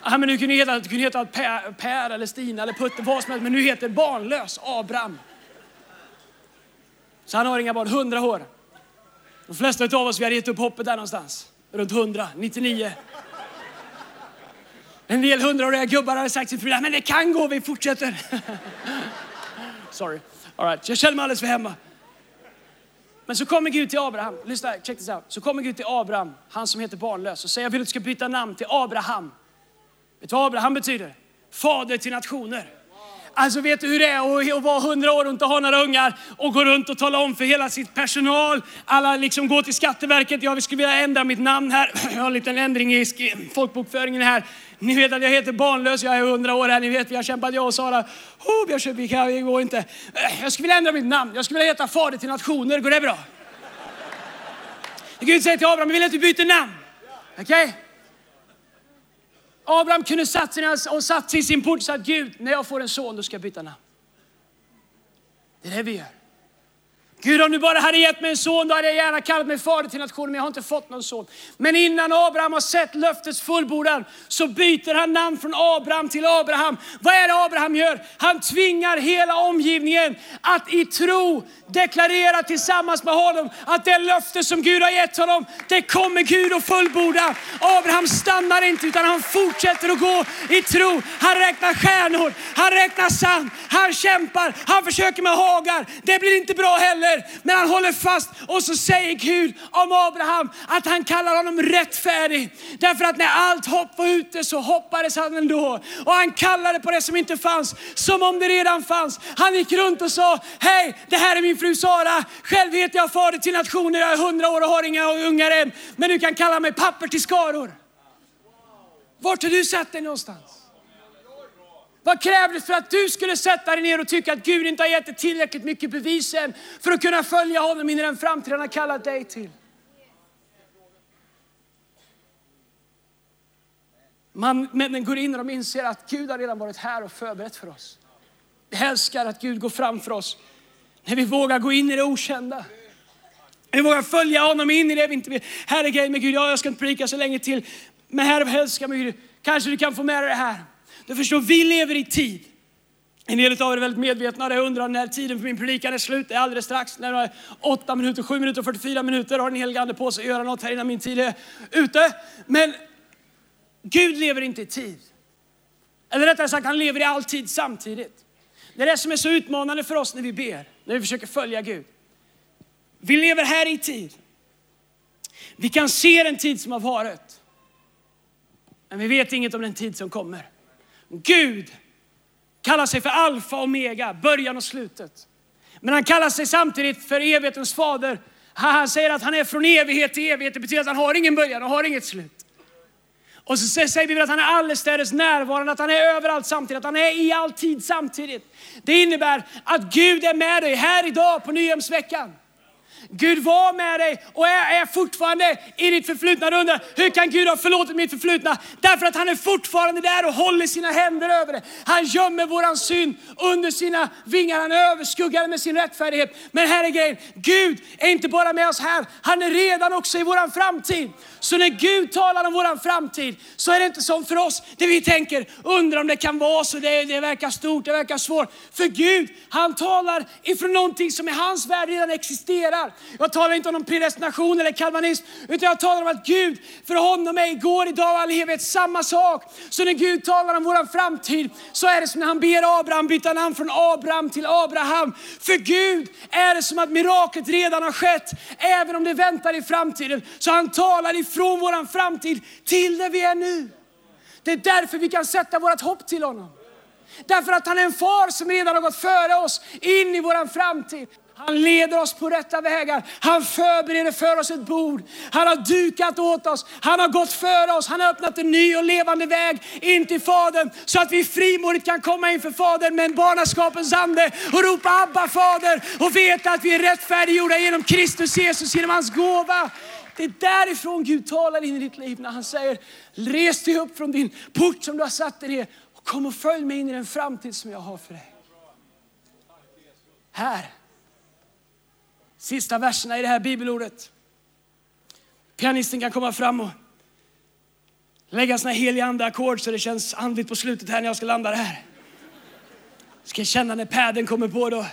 Speaker 1: Ah, men du kunde heta, du kunde heta per, per eller Stina eller Putte, vad som helst, men nu heter barnlös Abraham. Så han har inga barn, hundra år. De flesta av oss vi har gett upp hoppet där någonstans. runt 100, 99. En del hundraåriga gubbar hade sagt till fru, men det kan gå, vi fortsätter. Sorry. All right. Jag känner mig alldeles för hemma. Men så kommer Gud till Abraham, lyssna, check this out. Så kommer Gud till Abraham, han som heter barnlös, och säger jag vill att du ska byta namn till Abraham. Vet du vad Abraham betyder? Fader till nationer. Alltså vet du hur det är att vara hundra år och inte ha några ungar och gå runt och tala om för hela sitt personal, alla liksom går till Skatteverket, jag skulle vilja ändra mitt namn här, jag har en liten ändring i folkbokföringen här. Ni vet att jag heter barnlös, jag är hundra år här, ni vet vi har kämpat jag och Sara. Oh, jag köper, vi, kan, vi går inte. Jag skulle vilja ändra mitt namn, jag skulle vilja heta Fader till nationer, går det bra? Gud säger till Abraham, jag vill att du byter namn. Okej? Okay? Abraham kunde satt sig och satt sig i sin port och sagt Gud, när jag får en son då ska jag byta namn. Det är det vi gör. Gud om du bara hade gett mig en son då hade jag gärna kallat mig fader till nationen men jag har inte fått någon son. Men innan Abraham har sett löftets fullbordan så byter han namn från Abraham till Abraham. Vad är det Abraham gör? Han tvingar hela omgivningen att i tro deklarera tillsammans med honom att det löfte som Gud har gett honom, det kommer Gud att fullborda. Abraham stannar inte utan han fortsätter att gå i tro. Han räknar stjärnor, han räknar sand, han kämpar, han försöker med hagar. Det blir inte bra heller heller. Men han håller fast och så säger Gud om Abraham att han kallar honom rättfärdig. Därför att när allt hopp var ute så hoppades han ändå. Och han kallade på det som inte fanns som om det redan fanns. Han gick runt och sa, hej det här är min fru Sara. Själv heter jag fader till nationer, jag är hundra år och har inga ungar än. Men du kan kalla mig papper till skaror. Vart har du satt dig någonstans? Vad krävdes för att du skulle sätta dig ner och tycka att Gud inte har gett dig tillräckligt mycket bevis än för att kunna följa honom in i den framtid han har kallat dig till? Man, männen går in och de inser att Gud har redan varit här och förberett för oss. Jag älskar att Gud går framför oss när vi vågar gå in i det okända. Vi vågar följa honom in i det vi inte vill. Här är grejen med Gud, ja, jag ska inte predika så länge till. Men här älskar mig Gud. Kanske du kan få med dig det här. Du förstår, vi lever i tid. En del av er är väldigt medvetna och undrar när tiden för min predikan är slut. Det är alldeles strax. När det är 8 minuter, 7 minuter och 44 minuter har den helige ande på sig att göra något här innan min tid är ute. Men Gud lever inte i tid. Eller rättare sagt, han lever i all tid samtidigt. Det är det som är så utmanande för oss när vi ber, när vi försöker följa Gud. Vi lever här i tid. Vi kan se den tid som har varit. Men vi vet inget om den tid som kommer. Gud kallar sig för alfa och omega, början och slutet. Men han kallar sig samtidigt för evighetens fader. Han säger att han är från evighet till evighet. Det betyder att han har ingen början och har inget slut. Och så säger Bibeln att han är allestädes närvarande, att han är överallt samtidigt, att han är i all tid samtidigt. Det innebär att Gud är med dig här idag på Nyhemsveckan. Gud var med dig och är, är fortfarande i ditt förflutna. Du undrar, hur kan Gud ha förlåtit mitt förflutna? Därför att han är fortfarande där och håller sina händer över det. Han gömmer våran synd under sina vingar. Han överskuggar med sin rättfärdighet. Men här är grejen, Gud är inte bara med oss här, han är redan också i våran framtid. Så när Gud talar om våran framtid så är det inte som för oss, det vi tänker, undrar om det kan vara så, det, det verkar stort, det verkar svårt. För Gud, han talar ifrån någonting som i hans värld redan existerar. Jag talar inte om någon predestination eller kalvanism, utan jag talar om att Gud, för honom är igår, idag och all evighet samma sak. Så när Gud talar om vår framtid så är det som när han ber Abraham byta namn från Abraham till Abraham. För Gud är det som att miraklet redan har skett, även om det väntar i framtiden. Så han talar ifrån vår framtid till där vi är nu. Det är därför vi kan sätta vårt hopp till honom. Därför att han är en far som redan har gått före oss in i vår framtid. Han leder oss på rätta vägar. Han förbereder för oss ett bord. Han har dukat åt oss. Han har gått före oss. Han har öppnat en ny och levande väg in till Fadern så att vi frimodigt kan komma inför Fadern med en barnaskapens ande och ropa Abba Fader och veta att vi är rättfärdiggjorda genom Kristus Jesus, genom hans gåva. Det är därifrån Gud talar in i ditt liv när han säger, res dig upp från din port som du har satt dig ner och kom och följ mig in i den framtid som jag har för dig. Här sista verserna i det här bibelordet. Pianisten kan komma fram och lägga sina heliga ande-ackord så det känns andligt på slutet här när jag ska landa det här. Ska känna när päden kommer på då.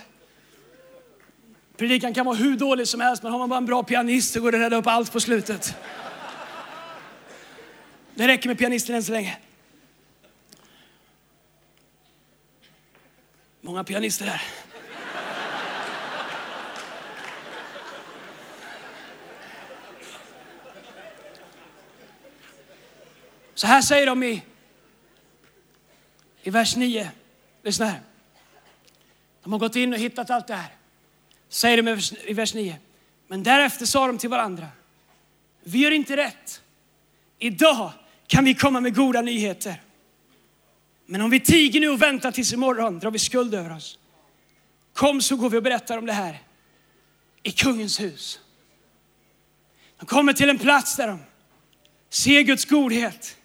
Speaker 1: Predikan kan vara hur dålig som helst men har man bara en bra pianist så går det att rädda upp allt på slutet. Det räcker med pianisten än så länge. Många pianister här. Så här säger de i, i vers 9. Lyssna här. De har gått in och hittat allt det här. Säger de i vers 9. Men därefter sa de till varandra. Vi gör inte rätt. Idag kan vi komma med goda nyheter. Men om vi tiger nu och väntar tills imorgon drar vi skuld över oss. Kom så går vi och berättar om det här i kungens hus. De kommer till en plats där de ser Guds godhet.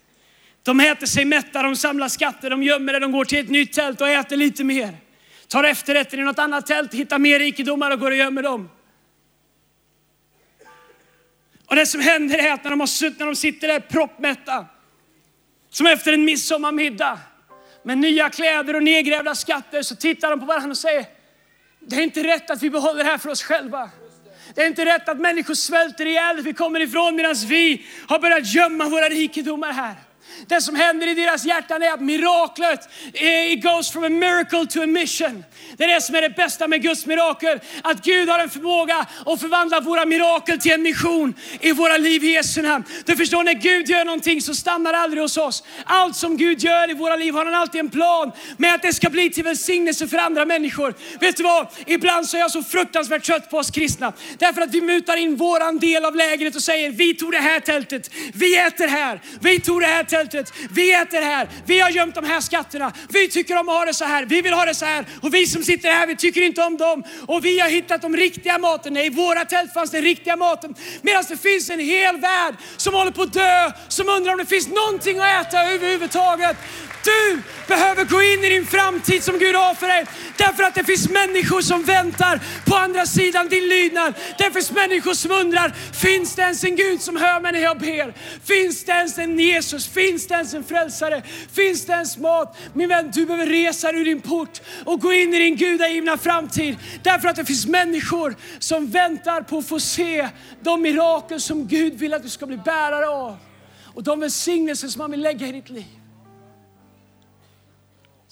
Speaker 1: De äter sig mätta, de samlar skatter, de gömmer det, de går till ett nytt tält och äter lite mer. Tar efterrätten i något annat tält, hittar mer rikedomar och går och gömmer dem. Och det som händer är att när de, har när de sitter där proppmätta, som efter en midsommarmiddag med nya kläder och nedgrävda skatter, så tittar de på varandra och säger, det är inte rätt att vi behåller det här för oss själva. Det är inte rätt att människor svälter ihjäl, vi kommer ifrån medan vi har börjat gömma våra rikedomar här. Det som händer i deras hjärtan är att miraklet, eh, it goes from a miracle to a mission. Det är det som är det bästa med Guds mirakel. Att Gud har en förmåga att förvandla våra mirakel till en mission i våra liv i Jesu namn. Du förstår, när Gud gör någonting så stannar det aldrig hos oss. Allt som Gud gör i våra liv har han alltid en plan med att det ska bli till välsignelse för andra människor. Vet du vad? Ibland så är jag så fruktansvärt trött på oss kristna. Därför att vi mutar in våran del av lägret och säger, vi tog det här tältet, vi äter här, vi tog det här tältet, vi äter här, vi har gömt de här skatterna, vi tycker om att ha det så här, vi vill ha det så här och vi som sitter här, vi tycker inte om dem och vi har hittat de riktiga maten. Nej, i våra tält fanns den riktiga maten. Medan det finns en hel värld som håller på att dö, som undrar om det finns någonting att äta överhuvudtaget. Du behöver gå in i din framtid som Gud har för dig. Därför att det finns människor som väntar på andra sidan din lydnad. Det finns människor som undrar, finns det ens en Gud som hör mig när jag ber? Finns det ens en Jesus? Finns Finns det ens en frälsare? Finns det ens mat? Min vän, du behöver resa ur din port och gå in i din gudagivna framtid. Därför att det finns människor som väntar på att få se de mirakel som Gud vill att du ska bli bärare av. Och de välsignelser som han vill lägga i ditt liv.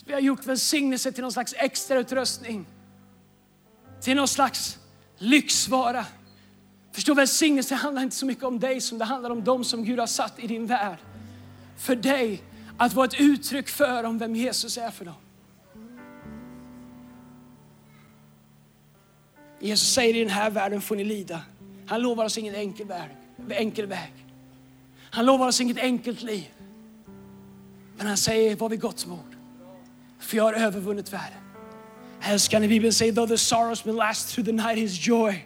Speaker 1: Vi har gjort välsignelse till någon slags extrautrustning. Till någon slags lyxvara. Förstå, välsignelse handlar inte så mycket om dig som det handlar om dem som Gud har satt i din värld. För dig att vara ett uttryck för om vem Jesus är för dem. Jesus säger i den här världen får ni lida. Han lovar oss ingen enkel väg. Enkel väg. Han lovar oss inget enkelt liv. Men han säger, var vid gott mod. För jag har övervunnit världen. Älskande Bibeln säger, though the sorrows may last through the night, his joy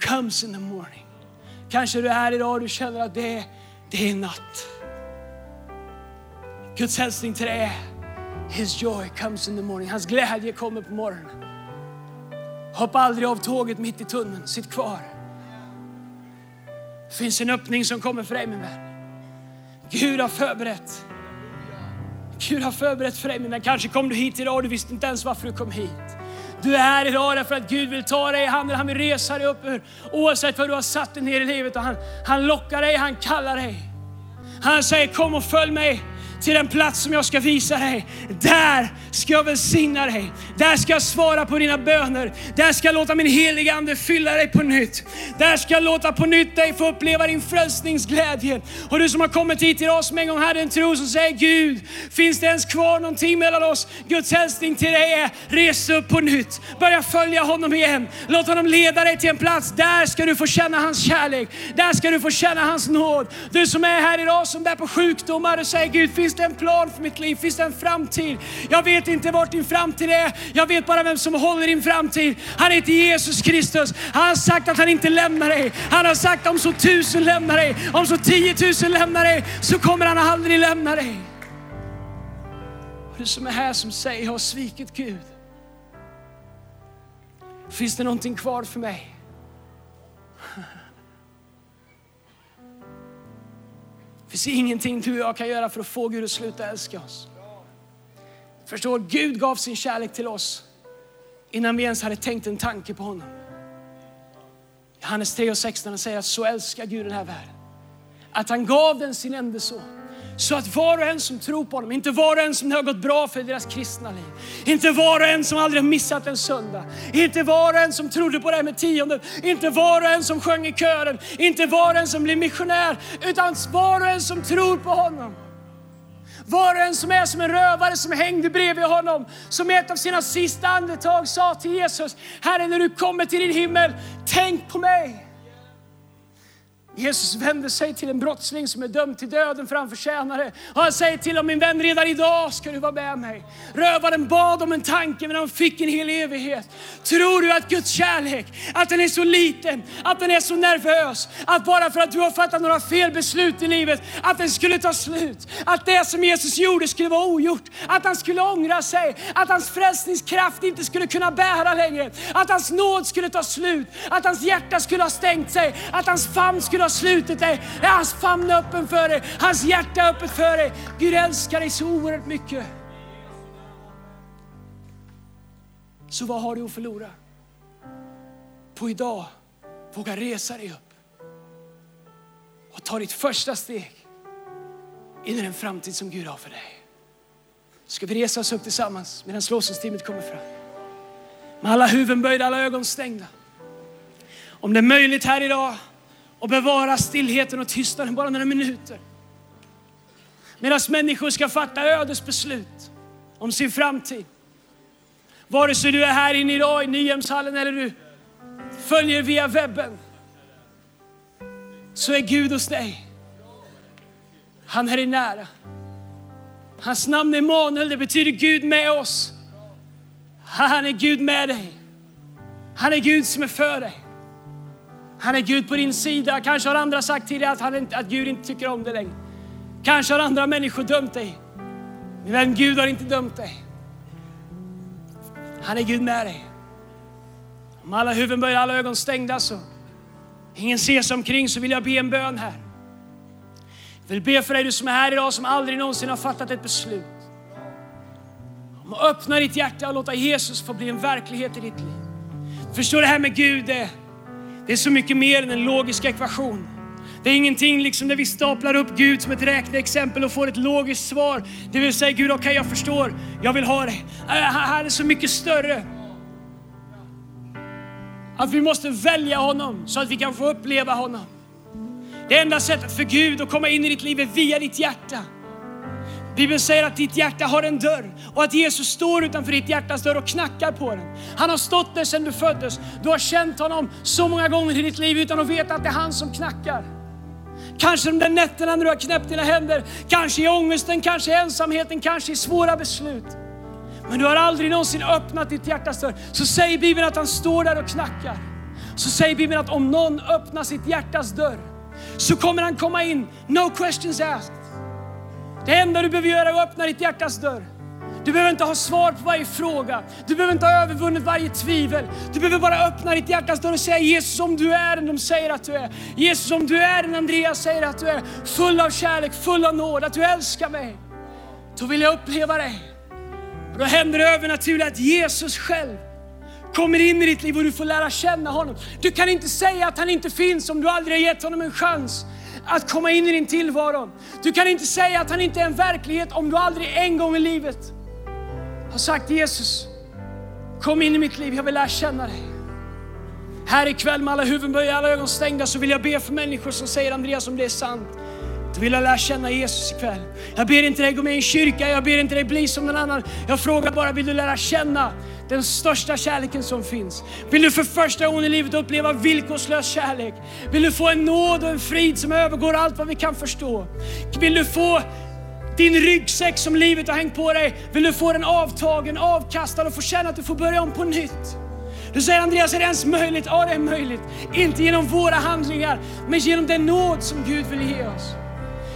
Speaker 1: comes in the morning. Kanske du är här idag och du känner att det det är natt. Guds hälsning till dig är, his joy comes in the morning. Hans glädje kommer på morgonen. Hoppa aldrig av tåget mitt i tunneln, sitt kvar. Det finns en öppning som kommer för dig min vän. Gud har förberett Gud har förberett för dig min vän. Kanske kom du hit idag och du visste inte ens varför du kom hit. Du är här idag därför att Gud vill ta dig i handen, han vill resa dig upp ur, oavsett vad du har satt dig ner i livet. Och han, han lockar dig, han kallar dig. Han säger kom och följ mig till den plats som jag ska visa dig. Där ska jag välsigna dig. Där ska jag svara på dina böner. Där ska jag låta min heliga Ande fylla dig på nytt. Där ska jag låta på nytt dig få uppleva din frälsningsglädje. Och du som har kommit hit idag som en gång hade en tro som säger Gud, finns det ens kvar någonting mellan oss? Guds hälsning till dig är, res upp på nytt. Börja följa honom igen. Låt honom leda dig till en plats. Där ska du få känna hans kärlek. Där ska du få känna hans nåd. Du som är här idag som bär på sjukdomar och säger Gud, finns Finns det en plan för mitt liv? Finns det en framtid? Jag vet inte vart din framtid är. Jag vet bara vem som håller din framtid. Han heter Jesus Kristus. Han har sagt att han inte lämnar dig. Han har sagt om så tusen lämnar dig, om så tiotusen lämnar dig, så kommer han aldrig lämna dig. du som är här som säger, jag har svikit Gud. Finns det någonting kvar för mig? Finns ingenting du och jag kan göra för att få Gud att sluta älska oss. Förstår, Gud gav sin kärlek till oss innan vi ens hade tänkt en tanke på honom. Johannes 3 och 16 säger att så älskar Gud den här världen. Att han gav den sin enda son. Så att var och en som tror på honom, inte var och en som det har gått bra för i deras kristna liv, inte var och en som aldrig har missat en söndag, inte var och en som trodde på det här med tionde, inte var och en som sjöng i kören, inte var och en som blev missionär, utan var och en som tror på honom. Var och en som är som en rövare som hängde bredvid honom, som i ett av sina sista andetag sa till Jesus, Herre när du kommer till din himmel, tänk på mig. Jesus vänder sig till en brottsling som är dömd till döden för han förtjänar det. Och han säger till honom, min vän redan idag ska du vara med mig. Rövaren bad om en tanke men han fick en hel evighet. Tror du att Guds kärlek, att den är så liten, att den är så nervös, att bara för att du har fattat några fel beslut i livet, att den skulle ta slut. Att det som Jesus gjorde skulle vara ogjort, att han skulle ångra sig, att hans frälsningskraft inte skulle kunna bära längre, att hans nåd skulle ta slut, att hans hjärta skulle ha stängt sig, att hans famn skulle vad slutet är. Är hans famn öppen för dig, hans hjärta är öppet för dig. Gud älskar dig så oerhört mycket. Så vad har du att förlora? På idag, våga resa dig upp och ta ditt första steg in i den framtid som Gud har för dig. Ska vi resa oss upp tillsammans medan lovsångsteamet kommer fram. Med alla huvuden böjda, alla ögon stängda. Om det är möjligt här idag och bevara stillheten och tystnaden bara några minuter. Medan människor ska fatta ödesbeslut om sin framtid. Vare sig du är här inne idag i Nyhemshallen eller du följer via webben så är Gud hos dig. Han är dig nära. Hans namn är Emanuel, det betyder Gud med oss. Han är Gud med dig. Han är Gud som är för dig. Han är Gud på din sida. Kanske har andra sagt till dig att, han, att Gud inte tycker om dig längre. Kanske har andra människor dömt dig. Men Gud har inte dömt dig. Han är Gud med dig. Om alla huvuden böjda, alla ögon stängda så ingen ser sig omkring så vill jag be en bön här. Jag vill be för dig du som är här idag som aldrig någonsin har fattat ett beslut. Om att öppna ditt hjärta och låta Jesus få bli en verklighet i ditt liv. Förstår det här med Gud, det det är så mycket mer än en logisk ekvation. Det är ingenting liksom där vi staplar upp Gud som ett räkneexempel och får ett logiskt svar. Det vill säga Gud, okej okay, jag förstår, jag vill ha det. Äh, Han är så mycket större. Att vi måste välja honom så att vi kan få uppleva honom. Det enda sättet för Gud att komma in i ditt liv är via ditt hjärta. Bibeln säger att ditt hjärta har en dörr och att Jesus står utanför ditt hjärtas dörr och knackar på den. Han har stått där sedan du föddes. Du har känt honom så många gånger i ditt liv utan att veta att det är han som knackar. Kanske de där nätterna när du har knäppt dina händer, kanske i ångesten, kanske i ensamheten, kanske i svåra beslut. Men du har aldrig någonsin öppnat ditt hjärtas dörr. Så säger Bibeln att han står där och knackar. Så säger Bibeln att om någon öppnar sitt hjärtas dörr så kommer han komma in, no questions asked. Det enda du behöver göra är att öppna ditt hjärtas dörr. Du behöver inte ha svar på varje fråga. Du behöver inte ha övervunnit varje tvivel. Du behöver bara öppna ditt hjärtas dörr och säga Jesus om du är den de säger att du är. Jesus om du är den Andreas säger att du är. Full av kärlek, full av nåd, att du älskar mig. Då vill jag uppleva dig. Och då händer det övernaturligt att Jesus själv kommer in i ditt liv och du får lära känna honom. Du kan inte säga att han inte finns om du aldrig har gett honom en chans att komma in i din tillvaro. Du kan inte säga att han inte är en verklighet om du aldrig en gång i livet har sagt Jesus, kom in i mitt liv, jag vill lära känna dig. Här ikväll med alla huvuden böjda, alla ögon stängda så vill jag be för människor som säger Andreas om det är sant. Du vill lära känna Jesus ikväll. Jag ber inte dig gå med i en kyrka, jag ber inte dig bli som någon annan. Jag frågar bara, vill du lära känna den största kärleken som finns. Vill du för första gången i livet uppleva villkorslös kärlek? Vill du få en nåd och en frid som övergår allt vad vi kan förstå? Vill du få din ryggsäck som livet har hängt på dig, vill du få den avtagen, avkastad och få känna att du får börja om på nytt? Du säger Andreas, är det ens möjligt? Ja, det är möjligt. Inte genom våra handlingar, men genom den nåd som Gud vill ge oss.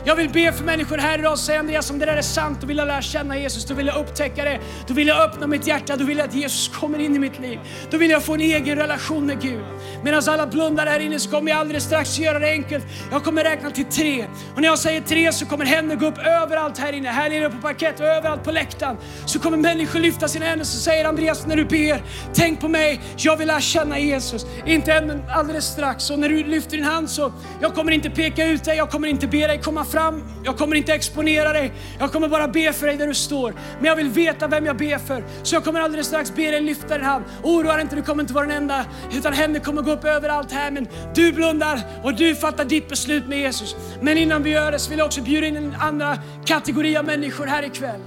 Speaker 1: Jag vill be för människor här idag och säga Andreas, om det där är sant, då vill jag lära känna Jesus, då vill jag upptäcka det. Då vill jag öppna mitt hjärta, då vill jag att Jesus kommer in i mitt liv. Då vill jag få en egen relation med Gud. Medan alla blundar här inne så kommer jag alldeles strax göra det enkelt. Jag kommer räkna till tre. Och när jag säger tre så kommer händer gå upp överallt här inne. Här nere på parkett och överallt på läktaren. Så kommer människor lyfta sina händer och säger Andreas, när du ber, tänk på mig. Jag vill lära känna Jesus. Inte än, men alldeles strax. Och när du lyfter din hand så, jag kommer inte peka ut dig, jag kommer inte be dig komma fram fram, jag kommer inte exponera dig. Jag kommer bara be för dig där du står. Men jag vill veta vem jag ber för. Så jag kommer alldeles strax be dig lyfta din hand. Oroa dig inte, du kommer inte vara den enda. Utan händer kommer gå upp överallt här. Men du blundar och du fattar ditt beslut med Jesus. Men innan vi gör det så vill jag också bjuda in en andra kategori av människor här ikväll.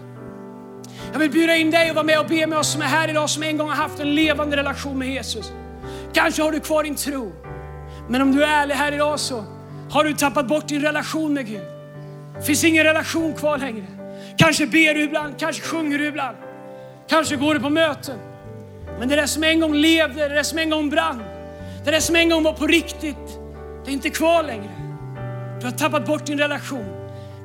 Speaker 1: Jag vill bjuda in dig att vara med och be med oss som är här idag, som en gång har haft en levande relation med Jesus. Kanske har du kvar din tro. Men om du är ärlig här idag så har du tappat bort din relation med Gud. Det finns ingen relation kvar längre. Kanske ber du ibland, kanske sjunger du ibland. Kanske går du på möten. Men det där som en gång levde, det där som en gång brann, det där som en gång var på riktigt, det är inte kvar längre. Du har tappat bort din relation.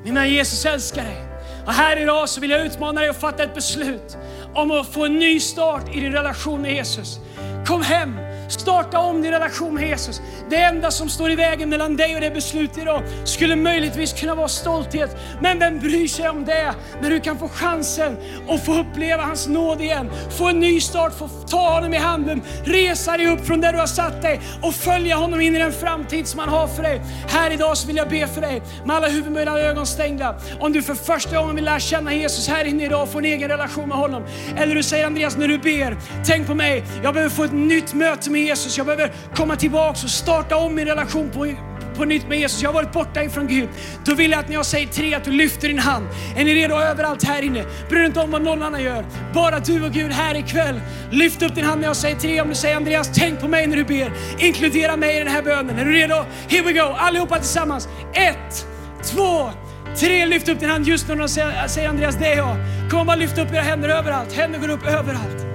Speaker 1: Men Jesus älskar dig. Och här idag så vill jag utmana dig att fatta ett beslut om att få en ny start i din relation med Jesus. Kom hem Starta om din relation med Jesus. Det enda som står i vägen mellan dig och det beslutet idag skulle möjligtvis kunna vara stolthet. Men vem bryr sig om det när du kan få chansen att få uppleva hans nåd igen. Få en ny start, få ta honom i handen, resa dig upp från där du har satt dig och följa honom in i den framtid som han har för dig. Här idag så vill jag be för dig med alla huvuden och ögon stängda. Om du för första gången vill lära känna Jesus här inne idag och få en egen relation med honom. Eller du säger Andreas, när du ber, tänk på mig. Jag behöver få ett nytt möte med Jesus. Jag behöver komma tillbaka och starta om min relation på, på nytt med Jesus. Jag har varit borta ifrån Gud. Då vill jag att när jag säger tre att du lyfter din hand. Är ni redo överallt här inne? Bryr dig inte om vad någon annan gör. Bara du och Gud här ikväll. Lyft upp din hand när jag säger tre. Om du säger Andreas, tänk på mig när du ber. Inkludera mig i den här bönen. Är du redo? Here we go. Allihopa tillsammans. Ett, två, tre. Lyft upp din hand just när de säger, säger Andreas, det är jag. Kom bara lyft upp era händer överallt. Händer går upp överallt.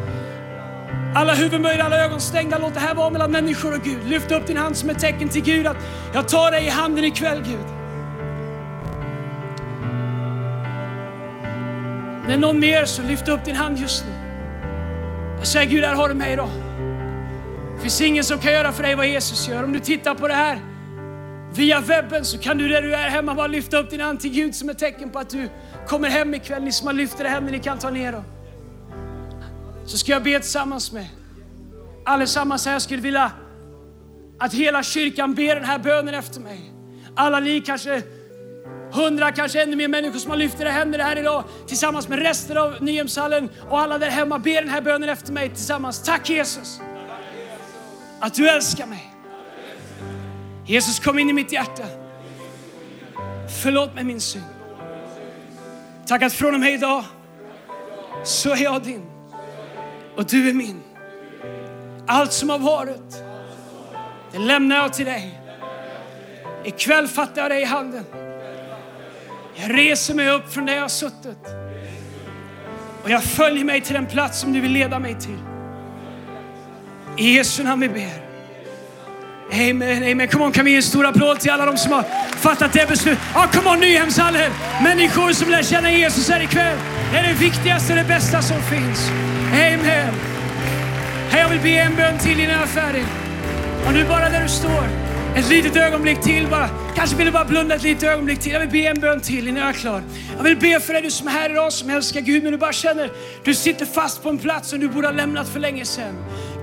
Speaker 1: Alla huvuden böjda, alla ögon stängda. Låt det här vara mellan människor och Gud. Lyft upp din hand som ett tecken till Gud att jag tar dig i handen ikväll Gud. När någon mer så lyft upp din hand just nu. Jag säger Gud, här har du mig idag. Det finns ingen som kan göra för dig vad Jesus gör. Om du tittar på det här via webben så kan du där du är hemma bara lyfta upp din hand till Gud som ett tecken på att du kommer hem ikväll. Ni som har lyft era händer, ni kan ta ner dem så ska jag be tillsammans med allesammans här. Jag skulle vilja att hela kyrkan ber den här bönen efter mig. Alla ni kanske hundra, kanske ännu mer människor som har lyft era händer här idag tillsammans med resten av Nyhemshallen och alla där hemma. Ber den här bönen efter mig tillsammans. Tack Jesus att du älskar mig. Jesus kom in i mitt hjärta. Förlåt mig min synd. Tack att från och med idag så är jag din och du är min. Allt som har varit, det lämnar jag till dig. Ikväll fattar jag dig i handen. Jag reser mig upp från där jag har suttit. Och jag följer mig till den plats som du vill leda mig till. I Jesu namn vi ber. Amen, amen. Kom on, kan vi ge en stor applåd till alla de som har fattat det beslutet? Ja, oh, on Nyhemshallen! Människor som lär känna Jesus här ikväll. Det är det viktigaste och det bästa som finns. Amen. Hey, jag vill be en bön till innan jag är färdig. Och nu bara där du står, ett litet ögonblick till bara. Kanske vill du bara blunda ett litet ögonblick till. Jag vill be en bön till innan jag är klar. Jag vill be för dig, du som är här idag, som älskar Gud, men du bara känner, du sitter fast på en plats som du borde ha lämnat för länge sedan.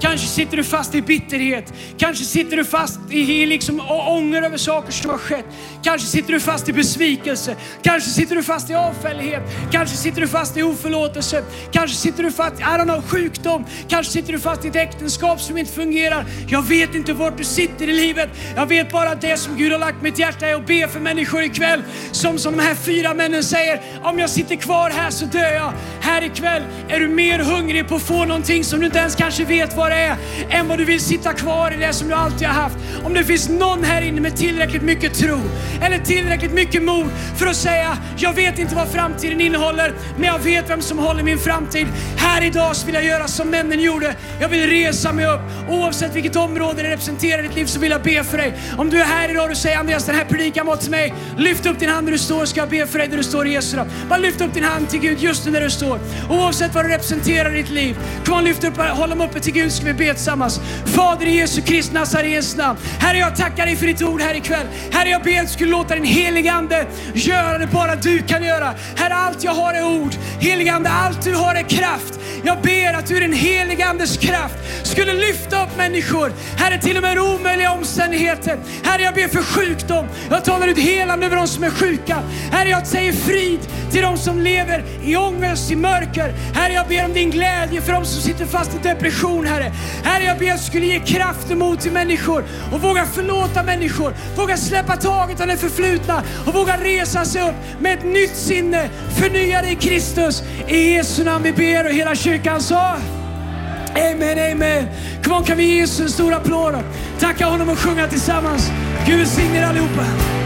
Speaker 1: Kanske sitter du fast i bitterhet. Kanske sitter du fast i liksom ånger över saker som har skett. Kanske sitter du fast i besvikelse. Kanske sitter du fast i avfällighet. Kanske sitter du fast i oförlåtelse. Kanske sitter du fast i, I don't know, sjukdom. Kanske sitter du fast i ett äktenskap som inte fungerar. Jag vet inte vart du sitter i livet. Jag vet bara det som Gud har lagt mig mitt hjärta är att be för människor ikväll. Som, som de här fyra männen säger, om jag sitter kvar här så dör jag. Här ikväll är du mer hungrig på att få någonting som du inte ens kanske vet vad det är, än vad du vill sitta kvar i det som du alltid har haft. Om det finns någon här inne med tillräckligt mycket tro eller tillräckligt mycket mod för att säga, jag vet inte vad framtiden innehåller, men jag vet vem som håller min framtid. Här idag så vill jag göra som männen gjorde. Jag vill resa mig upp. Oavsett vilket område det representerar i ditt liv så vill jag be för dig. Om du är här idag och säger Andreas, den här predikan var till mig. Lyft upp din hand där du står ska jag be för dig där du står i Jesu namn. Bara lyft upp din hand till Gud just nu där du står. Oavsett vad du representerar i ditt liv. Kom och lyft upp, håll dem uppe till Gud ska vi be tillsammans. Fader i Jesu Kristi Nazarens namn. Herre, jag tackar dig för ditt ord här ikväll. Herre, jag ber att du skulle låta din helige Ande göra det bara du kan göra. Herre, allt jag har är ord. Helige Ande, allt du har är kraft. Jag ber att du i den helige Andes kraft skulle lyfta upp människor. Herre, till och med omöjliga omständigheter. Herre, jag ber för sjukdom. Jag talar ut helande över de som är sjuka. Herre, jag säger frid till de som lever i ångest, i mörker. Herre, jag ber om din glädje för de som sitter fast i depression, Herre. Herre, jag ber att du skulle ge kraft och mod till människor och våga förlåta människor. Våga släppa taget om det förflutna och våga resa sig upp med ett nytt sinne, förnyade i Kristus. I Jesu namn vi ber och hela kyrkan sa Amen, amen. Kom on, kan vi ge Jesus en stor applåd? Tacka honom och sjunga tillsammans. Gud välsigne er allihopa.